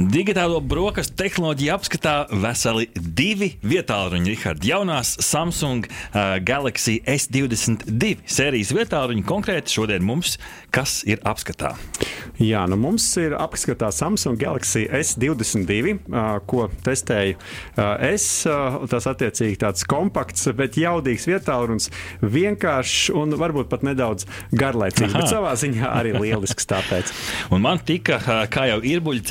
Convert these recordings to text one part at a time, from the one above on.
Digitālo brokastu tehnoloģiju apskatā veseli divi vietāluņi. Richard, jaunās Samsung uh, Galaxy S22 sērijas vietāluņi konkrēti šodien mums, kas ir apskatā. Jā, nu mums ir apskatā Samsung Galaxy S22, uh, ko testēju uh, es. Uh, tas attiecīgi tāds kompakts, bet jaudīgs vietālunis, vienkāršs un varbūt pat nedaudz garlaicīgs, Aha. bet savā ziņā arī lielisks tāpēc. Un man tika, uh, kā jau ir buļbuļs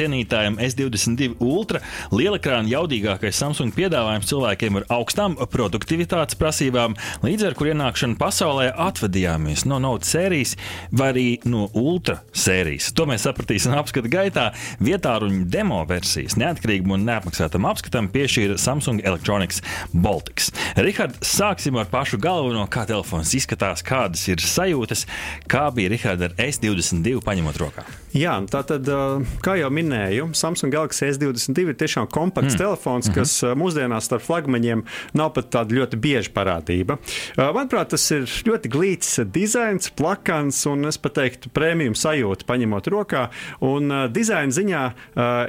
cienītājiem, S22 Ultra lielekrāna jaudīgākais Samsung piedāvājums cilvēkiem ar augstām produktivitātes prasībām, līdz ar kur ienākšanu pasaulē atvadījāmies no Note sērijas vai arī no Ultra sērijas. To mēs sapratīsim apskata gaitā. Vietāruņu demo versijas neatkarīgam un neapmaksātam apskatam piešķīra Samsung Electronics Baltics. Rihard, sāksim ar pašu galveno, kā telefons izskatās, kādas ir sajūtas, kā bija Rihard ar S22 paņemot rokā. Jā, tā tad, kā jau minēju, Samsung Galaxy S22 ir tiešām kompakts mm. telefons, kas uh, mūsdienās starp flagmaņiem nav pat tāda ļoti bieža parādība. Uh, Manuprāt, tas ir ļoti glīts dizains, plakans un es pat teiktu, prēmijum sajūta paņemot rokā. Un uh, dizaina ziņā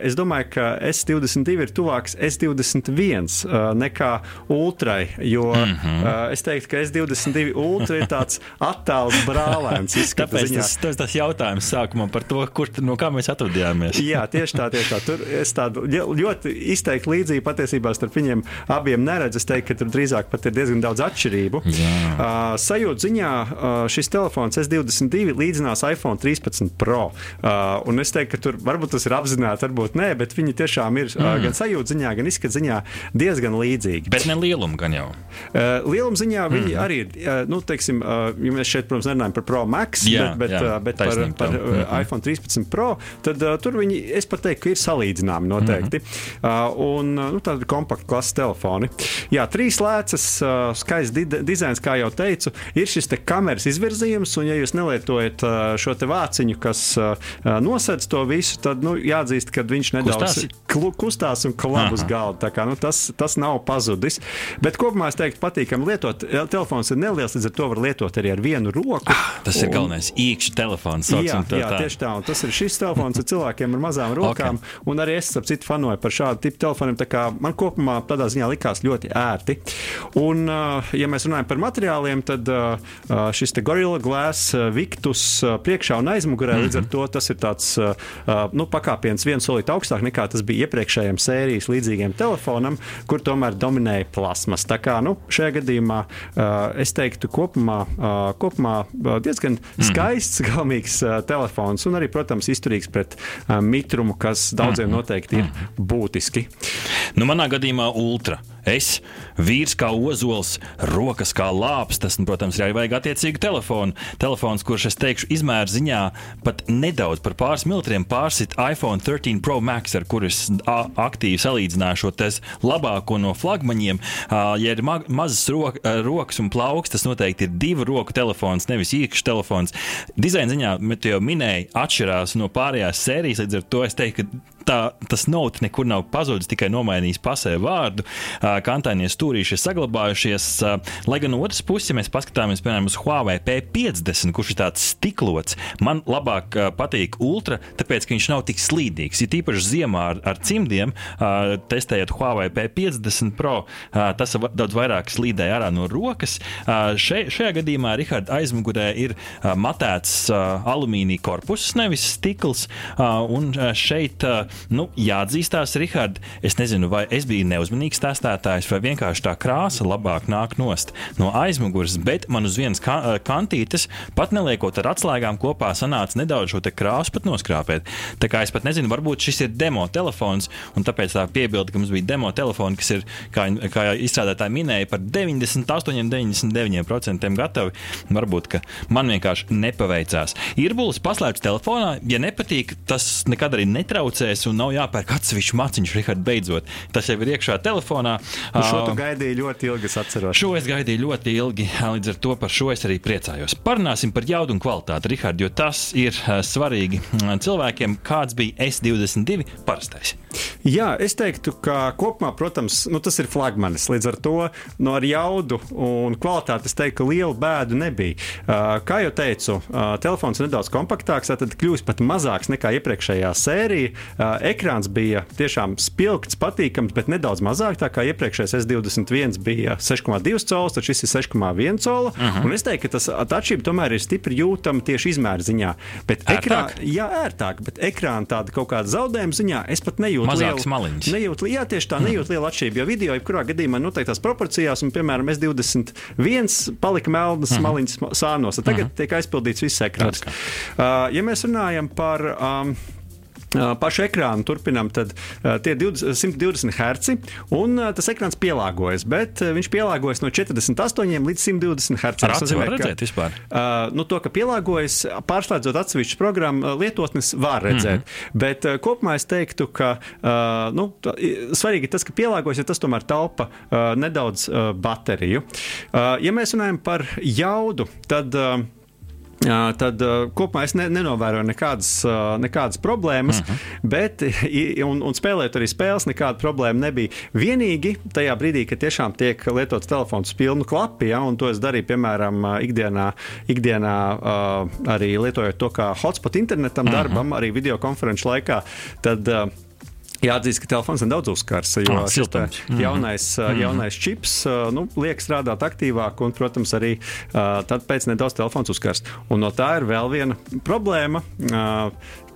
es domāju, ka S22 ir tuvāks S21 uh, nekā Ultrai, jo mm -hmm. es teiktu, ka S22 Ultra ir tāds attēls brālēns. Tāpēc ziņā. tas, tas, tas jautājums sākumā par to, kur, no kā mēs atvadījāmies. Jā, tieši tā, tā. Tur es tādu ļo- ļoti izteikti līdzību patiesībā starp viņiem abiem neredzu. Es teiktu, ka tur drīzāk pat ir diezgan daudz atšķirību. Uh, sajūta ziņā uh, šis telefons S22 līdzinās iPhone 13 Pro. Uh, un es teiktu, ka tur varbūt tas ir apzināti, varbūt nē, bet viņi tiešām ir uh, gan sajūta ziņā, gan izskata ziņā diezgan līdzīgi. Bet ne lielumu gan jau. Uh, Lieluma ziņā viņi mm. arī ir, uh, nu, teiksim, uh, ja mēs šeit, protams, nerunājam par Pro Max, Jā, bet, bet, jā, bet par, par uh, iPhone 13 Pro, tad uh, tur viņi, es pat teiktu, ka ir salīdzināmi noteikti. Mm -hmm. uh, un uh, nu, tādi kompakti klases telefoni. Jā, trīs lēcas, uh, skaists di dizains, kā jau teicu, ir šis te kameras izvirzījums, un ja jūs nelietojat uh, šo te vāciņu, kas uh, uh, nosedz to visu, tad nu, jāatzīst, ka viņš nedaudz Kustās? kustās un klab uz galda. Tā kā, nu, tas, tas nav pazudis. Bet kopumā es teiktu, patīkami lietot. Telefons ir neliels, līdz ar to var lietot arī ar vienu roku. Tas ir Un- galvenais īkšķis telefons. Jā, to jā tā. tieši tā. Un tas ir šis telefons ar cilvēkiem ar mazām rokām. Okay. Un arī es, ap citu, fanoju par šādu tipu telefoniem. tā kā Man kopumā tādā ziņā likās ļoti ērti. Un, ja mēs runājam par materiāliem, tad šis te Gorilla Glass Victus priekšā un aizmugurē, mm -hmm. līdz ar to tas ir tāds nu, pakāpiens viens solīt augstāk nekā tas bija iepriekšējiem sērijas līdzīgiem telefonam, kur tomēr dominēja plasmas. Tā kā nu, šajā gadījumā es teiktu, kopumā, kopumā diezgan skaists, galvenīgs uh, telefons un arī, protams, izturīgs pret mitrumu, kas daudziem noteikti ir būtiski. Nu, manā gadījumā ultra. Es, vīrs kā ozols, rokas kā lāps, tas, nu, protams, arī vajag attiecīgu telefonu. Telefons, kurš, es teikšu, izmēra ziņā pat nedaudz par pāris milimetriem pārsit iPhone 13 Pro Max, ar kuru es aktīvi salīdzināju šo labāko no flagmaņiem. Ja ir ma mazas ro rokas un plauks, tas noteikti ir divu roku telefons, nevis īkšķis telefons. Dizaina ziņā, bet jau minēju, atšķirās no pārējās sērijas, līdz ar to es teiktu, ka tā, tas note nekur nav pazudis, tikai nomainījis pasē vārdu. Kantainie stūrīši ir saglabājušies. Lai gan no otras puses, ja mēs paskatāmies piemēram uz Huawei P50, kurš ir tāds stiklots, man labāk patīk Ultra, tāpēc ka viņš nav tik slīdīgs. Ir tīpaši ziemā ar, ar cimdiem, testējot Huawei P50 Pro, tas daudz vairāk slīdēja ārā no rokas. Še, šajā gadījumā Rihards aizmugurē ir matēts alumīnija korpus, nevis stikls. Un šeit nu, jāatzīstās, Rihard, es nezinu, vai es biju neuzmanīgs testētājs, vai vienkārši tā krāsa labāk nāk nost no aizmugures, bet man uz vienas ka ā, kantītes, pat neliekot ar atslēgām kopā, sanāca nedaudz šo krāsu pat noskrāpēt. Tā kā es pat nezinu, varbūt šis ir demo telefons, un tāpēc tā piebilde, ka mums bija demo telefoni, kas ir, kā, kā izstrādātāji minēja, par 98, 99% gatavi. Varbūt, ka man vienkārši nepaveicās. Ir būs paslēpts telefonā, ja nepatīk, tas nekad arī netraucēs. Izvēlēties, un nav jāpērk atsevišķu maciņu, Rihard, beidzot. Tas jau ir iekšā telefonā. Nu, šo tu gaidīji ļoti ilgi, es atceros. Šo es gaidīju ļoti ilgi, līdz ar to par šo es arī priecājos. Parunāsim par jaudu un kvalitāti, Rihard, jo tas ir svarīgi cilvēkiem, kāds bija S22 parastais. Jā, es teiktu, ka kopumā, protams, nu, tas ir flagmanis. Līdz ar to no nu, ar jaudu un kvalitāti es teiktu, ka liela bēda nebija. Uh, kā jau teicu, uh, telefons ir nedaudz kompaktāks, tad kļūst pat mazāks nekā iepriekšējā sērija. Uh, ekrāns bija tiešām spilgts, patīkams, bet nedaudz mazāk. Tā kā iepriekšējais S21 bija 6,2 cols, tad šis ir 6,1 cola. Uh mhm. -huh. Un es teiktu, ka tas atšķirība tomēr ir stipri jūtama tieši izmēra ziņā. Bet ekrāna, jā, ērtāk, bet ekrāna tāda kaut kāda zaudējuma ziņā es pat nejūtu. Mazāks maliņš. Nejūt, jā, tieši tā, nejūt lielu atšķirību. Jo video, jebkurā gadījumā, noteiktās proporcijās, un, piemēram, S21 palika melnas mm. maliņas sānos. Tagad mm. tiek aizpildīts viss ekrāns. Uh, ja mēs runājam par. Um, pašu ekrānu turpinām, tad tie ir 20, 120 Hz. Un tas ekrāns pielāgojas, bet viņš pielāgojas no 48 līdz 120 Hz. Tas nozīmē, ka redzēt vispār. Nu, to, ka pielāgojas, pārslēdzot atsevišķu programmu, lietotnes var redzēt. Mm -hmm. Bet kopumā es teiktu, ka nu, svarīgi ir tas, ka pielāgojas, ja tas tomēr taupa nedaudz bateriju. Ja mēs runājam par jaudu, tad. Tad kopumā es ne, nenovēroju nekādas, nekādas problēmas, uh mhm. -huh. bet un, un spēlējot arī spēles, nekāda problēma nebija. Vienīgi tajā brīdī, kad tiešām tiek lietots telefons pilnu klapu, ja, un to es darīju, piemēram, ikdienā, ikdienā arī lietojot to kā hotspot internetam, uh -huh. darbam, arī video konferenču laikā, tad Jāatzīst, ka telefons nedaudz uzkars, jo oh, šis mhm. jaunais, mm -hmm. jaunais čips nu, liek strādāt aktīvāk, un, protams, arī tad pēc nedaudz telefons uzkars. Un no tā ir vēl viena problēma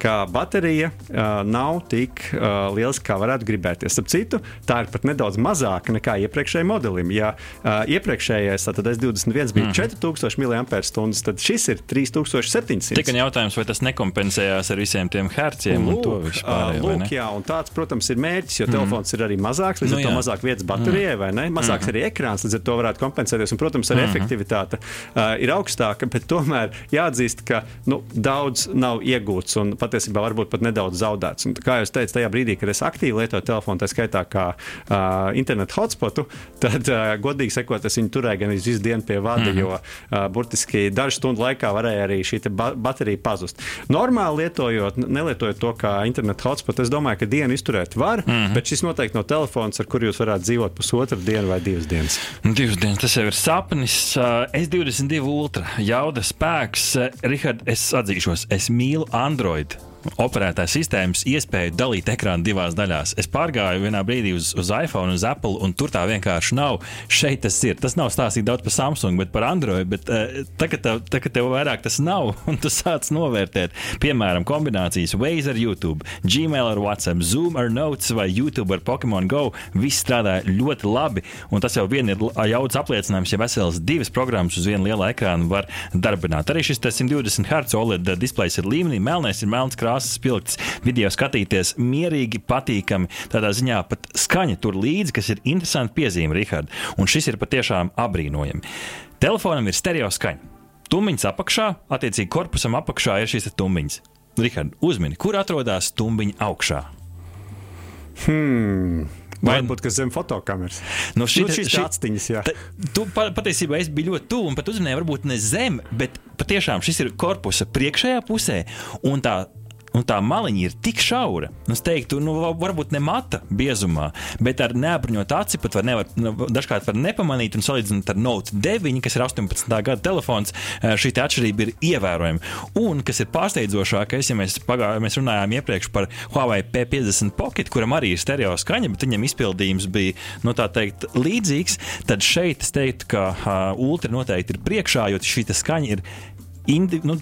ka baterija uh, nav tik uh, liela, kā varētu gribēties. Starp citu, tā ir pat nedaudz mazāka nekā iepriekšējiem modelim. Ja uh, iepriekšējais, tad S21 bija mm. 4000 mAh, tad šis ir 3700. Tikai jautājums, vai tas nekompensējās ar visiem tiem herciem lūk, un to vispār? Lūk, jā, un tāds, protams, ir mērķis, jo mm. telefons ir arī mazāks, līdz nu, ar to mazāk vietas baterijai, mm. vai ne? Mazāks mm. arī ekrāns, līdz ar to varētu kompensēties. Un, protams, arī mm. efektivitāte uh, ir augstāka, bet tomēr jāatzīst, ka nu, daudz nav iegūts. Un patiesībā varbūt pat nedaudz zaudēts. Un, kā jau teicu, tajā brīdī, kad es aktīvi lietoju telefonu, tā skaitā kā uh, internetu hotspotu, tad, uh, godīgi sakot, es viņu turēju gan visu dienu pie vada, mm jo uh, burtiski dažu stundu laikā varēja arī šī ba baterija pazust. Normāli lietojot, nelietojot to kā internetu hotspotu, es domāju, ka dienu izturēt var, mm bet šis noteikti nav telefons, ar kuru jūs varētu dzīvot pusotru dienu vai divas dienas. Divas dienas, tas jau ir sapnis. Uh, S22 Ultra jauda spēks. Rihard, es atzīšos, es mīlu Android night. Operētāja sistēmas iespēju dalīt ekrānu divās daļās. Es pārgāju vienā brīdī uz, uz iPhone, uz Apple, un tur tā vienkārši nav. Šeit tas ir. Tas nav stāstīt daudz par Samsung, bet par Android. Bet, uh, tagad, tev, tagad tev vairāk tas nav, un tu sāc novērtēt, piemēram, kombinācijas Waze ar YouTube, Gmail ar WhatsApp, Zoom ar Notes vai YouTube ar Pokemon Go. Viss strādā ļoti labi, un tas jau vien ir jauts apliecinājums, ja veselas divas programmas uz vienu lielu ekrānu var darbināt. Arī šis 120 Hz OLED displejs ir līmenī, melnais ir melns krāsas krāsas spilgts, video skatīties mierīgi, patīkami. Tādā ziņā pat skaņa tur līdzi, kas ir interesanti piezīme, Rihard. Un šis ir patiešām apbrīnojami. Telefonam ir stereo skaņa. Tumbiņas apakšā, attiecīgi korpusam apakšā ir šīs tumbiņas. Rihard, uzmini, kur atrodas tumbiņa augšā? Hmm. Vai varbūt tas zem fotokameras? Nu, šī, nu, šis šī, atstiņas, jā. Ta, tu patiesībā es biju ļoti tuvu un pat uzmanēju, varbūt ne zem, bet patiešām šis ir korpusa priekšējā pusē un tā un tā maliņa ir tik šaura. Es teiktu, nu, varbūt ne mata biezumā, bet ar neapbruņotu aci pat var nevar, nu, dažkārt var nepamanīt un salīdzināt ar Note 9, kas ir 18. gada telefons. Šī atšķirība ir ievērojama. Un kas ir pārsteidzošākais, ja mēs, pagā, mēs runājām iepriekš par Huawei P50 Pocket, kuram arī ir stereo skaņa, bet viņam izpildījums bija nu, teikt, līdzīgs, tad šeit es teiktu, ka uh, Ultra noteikti ir priekšā, jo šī skaņa ir indi, nu,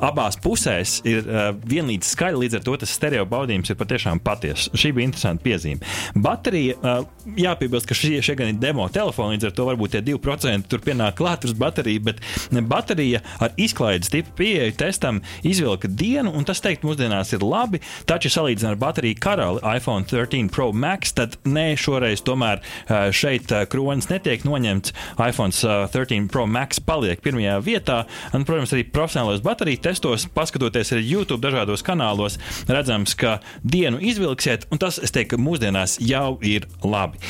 abās pusēs ir uh, vienlīdz skaļi, līdz ar to tas stereo baudījums ir patiešām patiesa. Šī bija interesanta piezīme. Baterija, uh, jāpiebilst, ka šie, šie gan ir demo telefoni, līdz ar to varbūt tie 2% tur pienāk klāt uz bateriju, bet baterija ar izklaides tipu pieeju testam izvilka dienu, un tas, teikt, mūsdienās ir labi. Taču, salīdzinot ar bateriju karali iPhone 13 Pro Max, tad nē, šoreiz tomēr uh, šeit kronis netiek noņemts. iPhone 13 Pro Max paliek pirmajā vietā. Un, protams, arī profesionālajos bateriju testos, paskatoties arī YouTube dažādos kanālos, redzams, ka dienu izvilksiet, un tas, es teiktu, mūsdienās jau ir labi.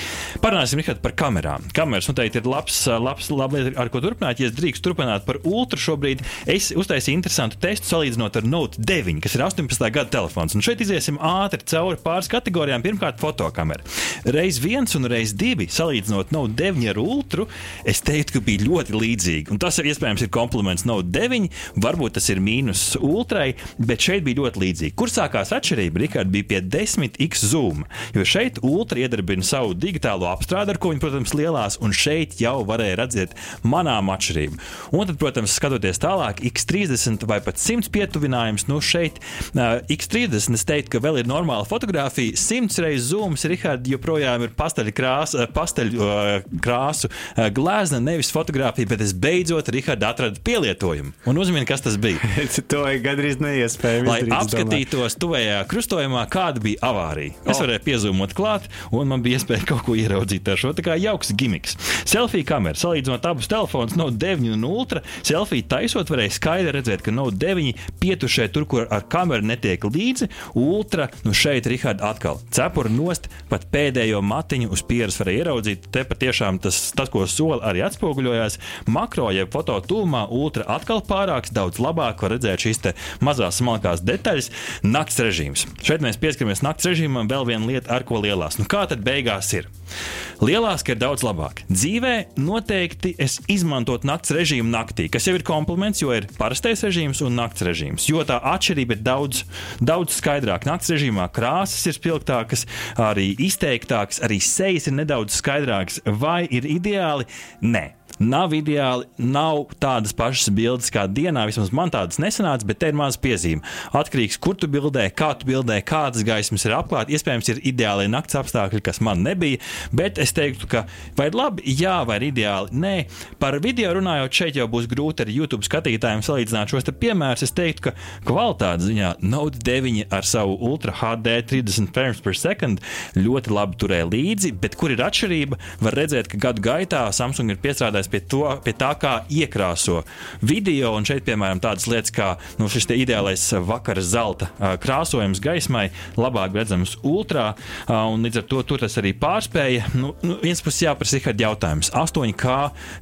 Parunāsim Richard, par kamerām. Kameras noteikti ir labs, labs labi, ar ko turpināt. Ja es drīkstu turpināt par ultra šobrīd, es uztaisīju interesantu testu salīdzinot ar Note 9, kas ir 18. gada telefons. Un šeit iziesim ātri cauri pāris kategorijām. Pirmkārt, fotokamera. Reiz viens un reiz divi salīdzinot Note 9 ar ultra, es teiktu, ka bija ļoti līdzīgi. Un tas ir iespējams ir kompliments Note 9, varbūt tas ir mīnus ultrai, bet šeit bija ļoti līdzīgi. Kur sākās atšķirība? Rikārd bija pie 10x zoom, jo šeit ultra iedarbina savu digitālo apstrādi, ar ko viņi, protams, lielās, un šeit jau varēja redzēt manām atšķirību. Un tad, protams, skatoties tālāk, x30 vai pat 100 pietuvinājums, nu šeit uh, x30 es teiktu, ka vēl ir normāla fotografija, 100 reizes zooms, Rikārd, joprojām ir pasteļu krāsa, pasteļu uh, krāsu uh, glezna, nevis fotografija, bet es beidzot, Rikārd, atradu pielietojumu. Un uzmini, kas tas bija. To ir gandrīz neiespējami. Lai apskatītos tuvējā krustojumā, kāda bija avārija. Es oh. varēju piezūmot klāt, un man bija iespēja kaut ko ieraudzīt ar šo. Tā kā jauks gimiks. Selfija kamera, salīdzinot abus telefonus, no 9 un ultra. Selfija taisot, varēja skaidri redzēt, ka no 9 pietušē tur, kur ar kameru netiek līdzi. Ultra, nu šeit, Rihard, atkal cepura nost, pat pēdējo matiņu uz pieres varēja ieraudzīt. Te patiešām tas, tas ko sola arī atspoguļojās. Makro, jeb foto tūmā, ultra atkal pārāks, daudz labāk var redzēt šīs mazās smalkās detaļas. Nakts režīms. Šeit mēs pieskaramies nakts režīmam, vēl viena lieta, ar ko lielās. Nu, kā tad beigās ir? Lielās, ka ir daudz labāk. Dzīvē noteikti es izmantotu nakts režīmu naktī, kas jau ir kompliments, jo ir parastais režīms un nakts režīms. Jo tā atšķirība ir daudz, daudz skaidrāka. Nakts režīmā krāsas ir spilgtākas, arī izteiktākas, arī sejas ir nedaudz skaidrākas. Vai ir ideāli? Nē. Nav ideāli, nav tādas pašas bildes kā dienā. Vismaz man tādas nesanāca, bet te ir maza piezīme. Atkarīgs, kur tu bildē, kā tu bildē, kādas gaismas ir apklātas. Iespējams, ir ideāli nakts apstākļi, kas man nebija. Bet es teiktu, ka vai labi, jā, vai ideāli. Nē, par video runājot, šeit jau būs grūti ar YouTube skatītājiem salīdzināt šos piemērus. Es teiktu, ka kvalitātes ziņā Note 9 ar savu Ultra HD 30 frames per second ļoti labi turēja līdzi, bet kur ir atšķirība? Var redzēt, ka gadu gaitā Samsung ir piestrādājis strādājis pie, to, pie tā, kā iekrāso video. Un šeit, piemēram, tādas lietas kā nu, šis ideālais vakara zelta krāsojums gaismai, labāk redzams ultrā, un līdz ar to tas arī pārspēja. Nu, nu, viens puses jāprasa ir jautājums. 8K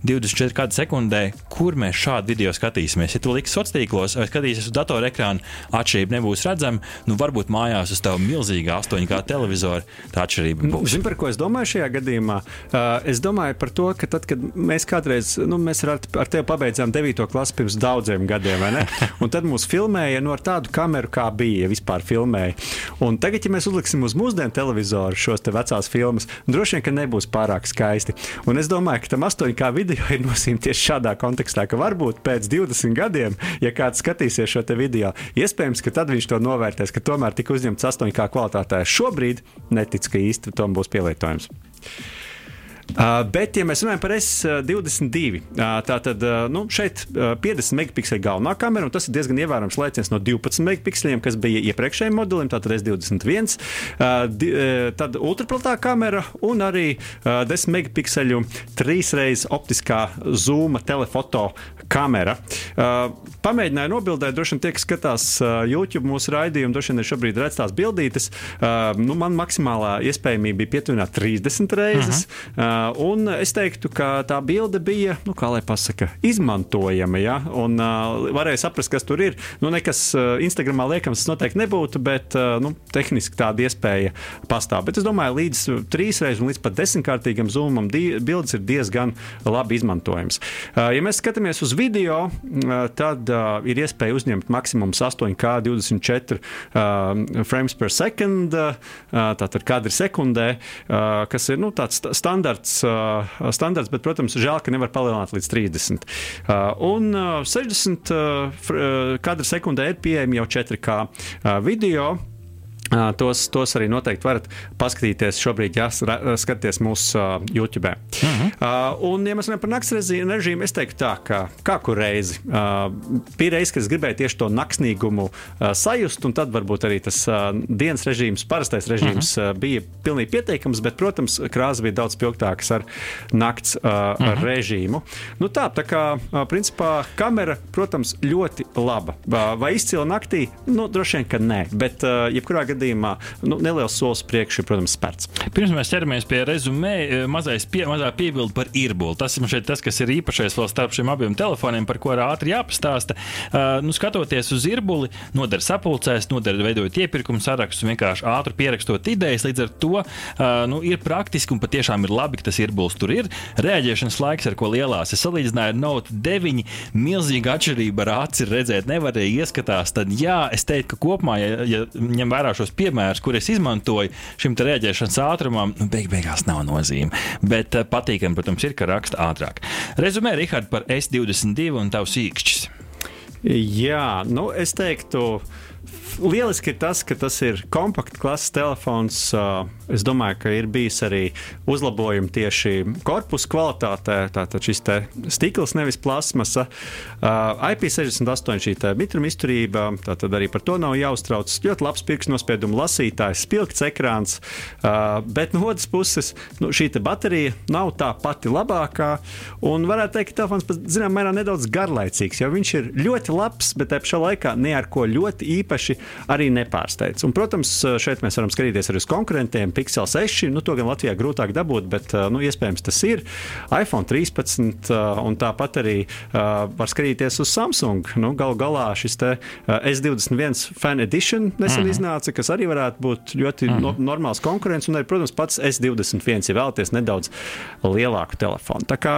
24 kādu sekundē, kur mēs šādu video skatīsimies? Ja tu liksi sociālos tīklos vai skatīsies uz datora ekrāna, atšķirība nebūs redzama. Nu, varbūt mājās uz tavu milzīgu 8K televizoru tā atšķirība būs. Zini, par ko es domāju šajā gadījumā? Uh, es domāju par to, ka tad, kad mēs kādreiz, nu, mēs ar, ar tevi pabeidzām 9. klasi pirms daudziem gadiem? Un tad mūs filmēja nu, ar tādu kameru, kā bija, ja vispār filmēja. Un tagad, ja mēs uzliksim uz mūsdienu televizoru šos te vecās filmas, droši vien, ka nebūs pārāk skaisti. Un es domāju, ka tam 8K video ir nozīme tieši šādā kontekstā, ka varbūt pēc 20 gadiem, ja kāds skatīsies šo video, iespējams, ka tad viņš to novērtēs, ka tomēr tika uzņemts 8K kvalitātē. Šobrīd netic, ka īsti tam būs pielietojums. Uh, bet, ja mēs runājam par S22, uh, tad uh, nu, šeit uh, 50 megapikseli galvenā kamera, un tas ir diezgan ievērojams lēciens no 12 megapikseliem, kas bija iepriekšējiem modelim, tātad S21. Uh, di, uh, tad ultraplatā kamera un arī uh, 10 megapikseļu trīsreiz optiskā zūma telefoto kamera. Pamēģināju nobildēt, droši vien tie, kas skatās YouTube mūsu raidījumu, droši vien šobrīd redz tās bildītes. Nu, man maksimālā iespējamība bija pietuvināt 30 reizes. Uh -huh. Un es teiktu, ka tā bilde bija, nu, kā lai pasaka, izmantojama. Ja? Un varēja saprast, kas tur ir. Nu, nekas Instagramā liekams, tas noteikti nebūtu, bet nu, tehniski tāda iespēja pastāv. Bet es domāju, līdz trīsreiz un līdz pat desmitkārtīgam zoomam bildes ir diezgan labi izmantojams. Ja mēs skatāmies uz video, tad ir iespēja uzņemt maksimums 8K 24 uh, frames per second, tātad kadri sekundē, kas ir nu, tāds standarts standarts, standarts, bet, protams, žēl, ka nevar palielināt līdz 30. Uh, un uh, 60 uh, kadra sekundē ir pieejami jau 4K uh, video. Tos, tos arī noteikti varat paskatīties. Šobrīd, ja skatāties mūsu uh, YouTube. Uh -huh. uh, un, ja mēs runājam par naktas režīmu, es teiktu, tā, ka kā kur reizi. Uh, bija reize, kad es gribēju tieši to naktsnīgumu uh, sajust, un tad varbūt arī tas uh, dienas režīms, parastais režīms uh -huh. uh, bija pilnīgi pieteikams, bet, protams, krāsa bija daudz spilgtākas ar nakts uh, uh -huh. režīmu. Nu, tā, tā kā, uh, principā, kamera, protams, ļoti laba. Uh, vai izcila naktī? Nu, droši vien, ka nē, bet uh, jebkurā gadījumā gadījumā nu, neliels solis priekšu, protams, spērts. Pirms mēs ķeramies pie rezumē, e, mazais pie, mazā piebilde par īrbuli. Tas ir šeit tas, kas ir īpašais vēl starp šiem abiem telefoniem, par ko ir ātri jāpastāsta. Uh, nu, skatoties uz īrbuli, noder sapulcēs, noder veidojot iepirkumu sarakstu, vienkārši ātri pierakstot idejas. Līdz ar to uh, nu, ir praktiski un patiešām ir labi, ka tas īrbulis tur ir. Rēģēšanas laiks, ar ko lielās es salīdzināju ar Note 9, milzīga atšķirība ar aci redzēt nevarēja ieskatās. Tad jā, es teiktu, ka kopumā, ja, ja ņem vērā šos piemērus, kurus izmantoju šim rēģēšanas ātrumam, nu, beig beigās nav nozīme. Bet uh, patīkami, protams, ir, ka raksta ātrāk. Rezumē, Rihard, par S22 un tavs īkšķis. Jā, nu es teiktu, lieliski ir tas, ka tas ir kompakts klases telefons. Es domāju, ka ir bijis arī uzlabojumi tieši korpusu kvalitātē. Tātad šis stikls, nevis plasmasa. IP68 šī mitruma izturība, tātad arī par to nav jāuztrauc. Ļoti labs pirkstu nospiedumu lasītājs, spilgts ekrāns. Bet no otras puses, nu, šī baterija nav tā pati labākā. Un varētu teikt, ka telefons zināmā mērā nedaudz garlaicīgs, jo viņš ir ļoti labs, bet te pašā laikā ne ar ko ļoti īpaši arī nepārsteidz. Un, protams, šeit mēs varam skatīties arī uz konkurentiem. Pixel 6, nu, to gan Latvijā grūtāk dabūt, bet nu, iespējams tas ir. iPhone 13 un tāpat arī var skatīties uz Samsung. Nu, Galu galā šis S21 Fan Edition nesen mm. iznāca, kas arī varētu būt ļoti mm. no, normāls konkurents. Un arī, protams, pats S21, ja vēlaties nedaudz lielāku telefonu. Tā kā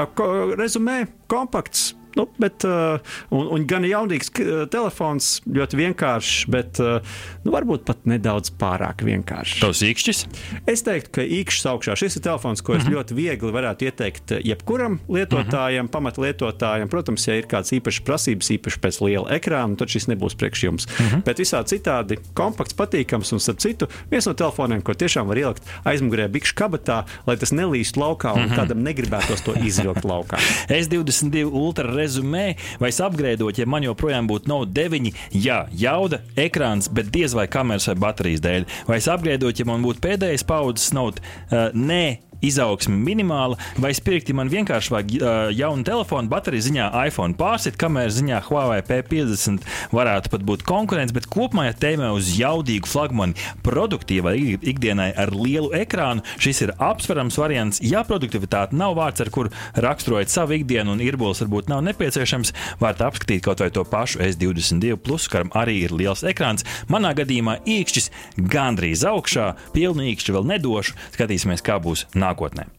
rezumē kompakts Nu, bet, uh, un, un gan jaunīgs uh, telefons, ļoti vienkāršs, bet uh, nu, varbūt pat nedaudz pārāk vienkāršs. Tavs īkšķis? Es teiktu, ka īkšķis augšā šis ir telefons, ko es mm -hmm. ļoti viegli varētu ieteikt jebkuram lietotājam, mm -hmm. pamatlietotājam. Protams, ja ir kāds īpašs prasības, īpaši pēc liela ekrāna, tad šis nebūs priekš jums. Mm -hmm. Bet visā citādi kompakts, patīkams un, starp citu, viens no telefoniem, ko tiešām var ielikt aizmugurē bikšu kabatā, lai tas nelīst laukā un mm -hmm. kādam negribētos to izvilkt laukā. S22 Ultra rezumē, vai es apgrēdot, ja man joprojām būtu Note 9, jā, jauda, ekrāns, bet diez vai kameras vai baterijas dēļ. Vai es apgrēdot, ja man būtu pēdējais paudzes Note, uh, nē, izaugsme minimāla, vai spirkti man vienkārši vajag uh, jaunu telefonu, bateriju ziņā iPhone pārsit, kameras ziņā Huawei P50 varētu pat būt konkurence, bet kopumā, ja tēmē uz jaudīgu flagmani, produktīvai ikdienai ar lielu ekrānu, šis ir apsverams variants. Ja produktivitāte nav vārds, ar kuru raksturojat savu ikdienu, un īrbols varbūt nav nepieciešams, varat apskatīt kaut vai to pašu S22, plus, kuram arī ir liels ekrāns. Manā gadījumā īkšķis gandrīz augšā, pilnu īkšķi vēl nedošu. Skatīsimies, kā būs nākotnē nākotnē.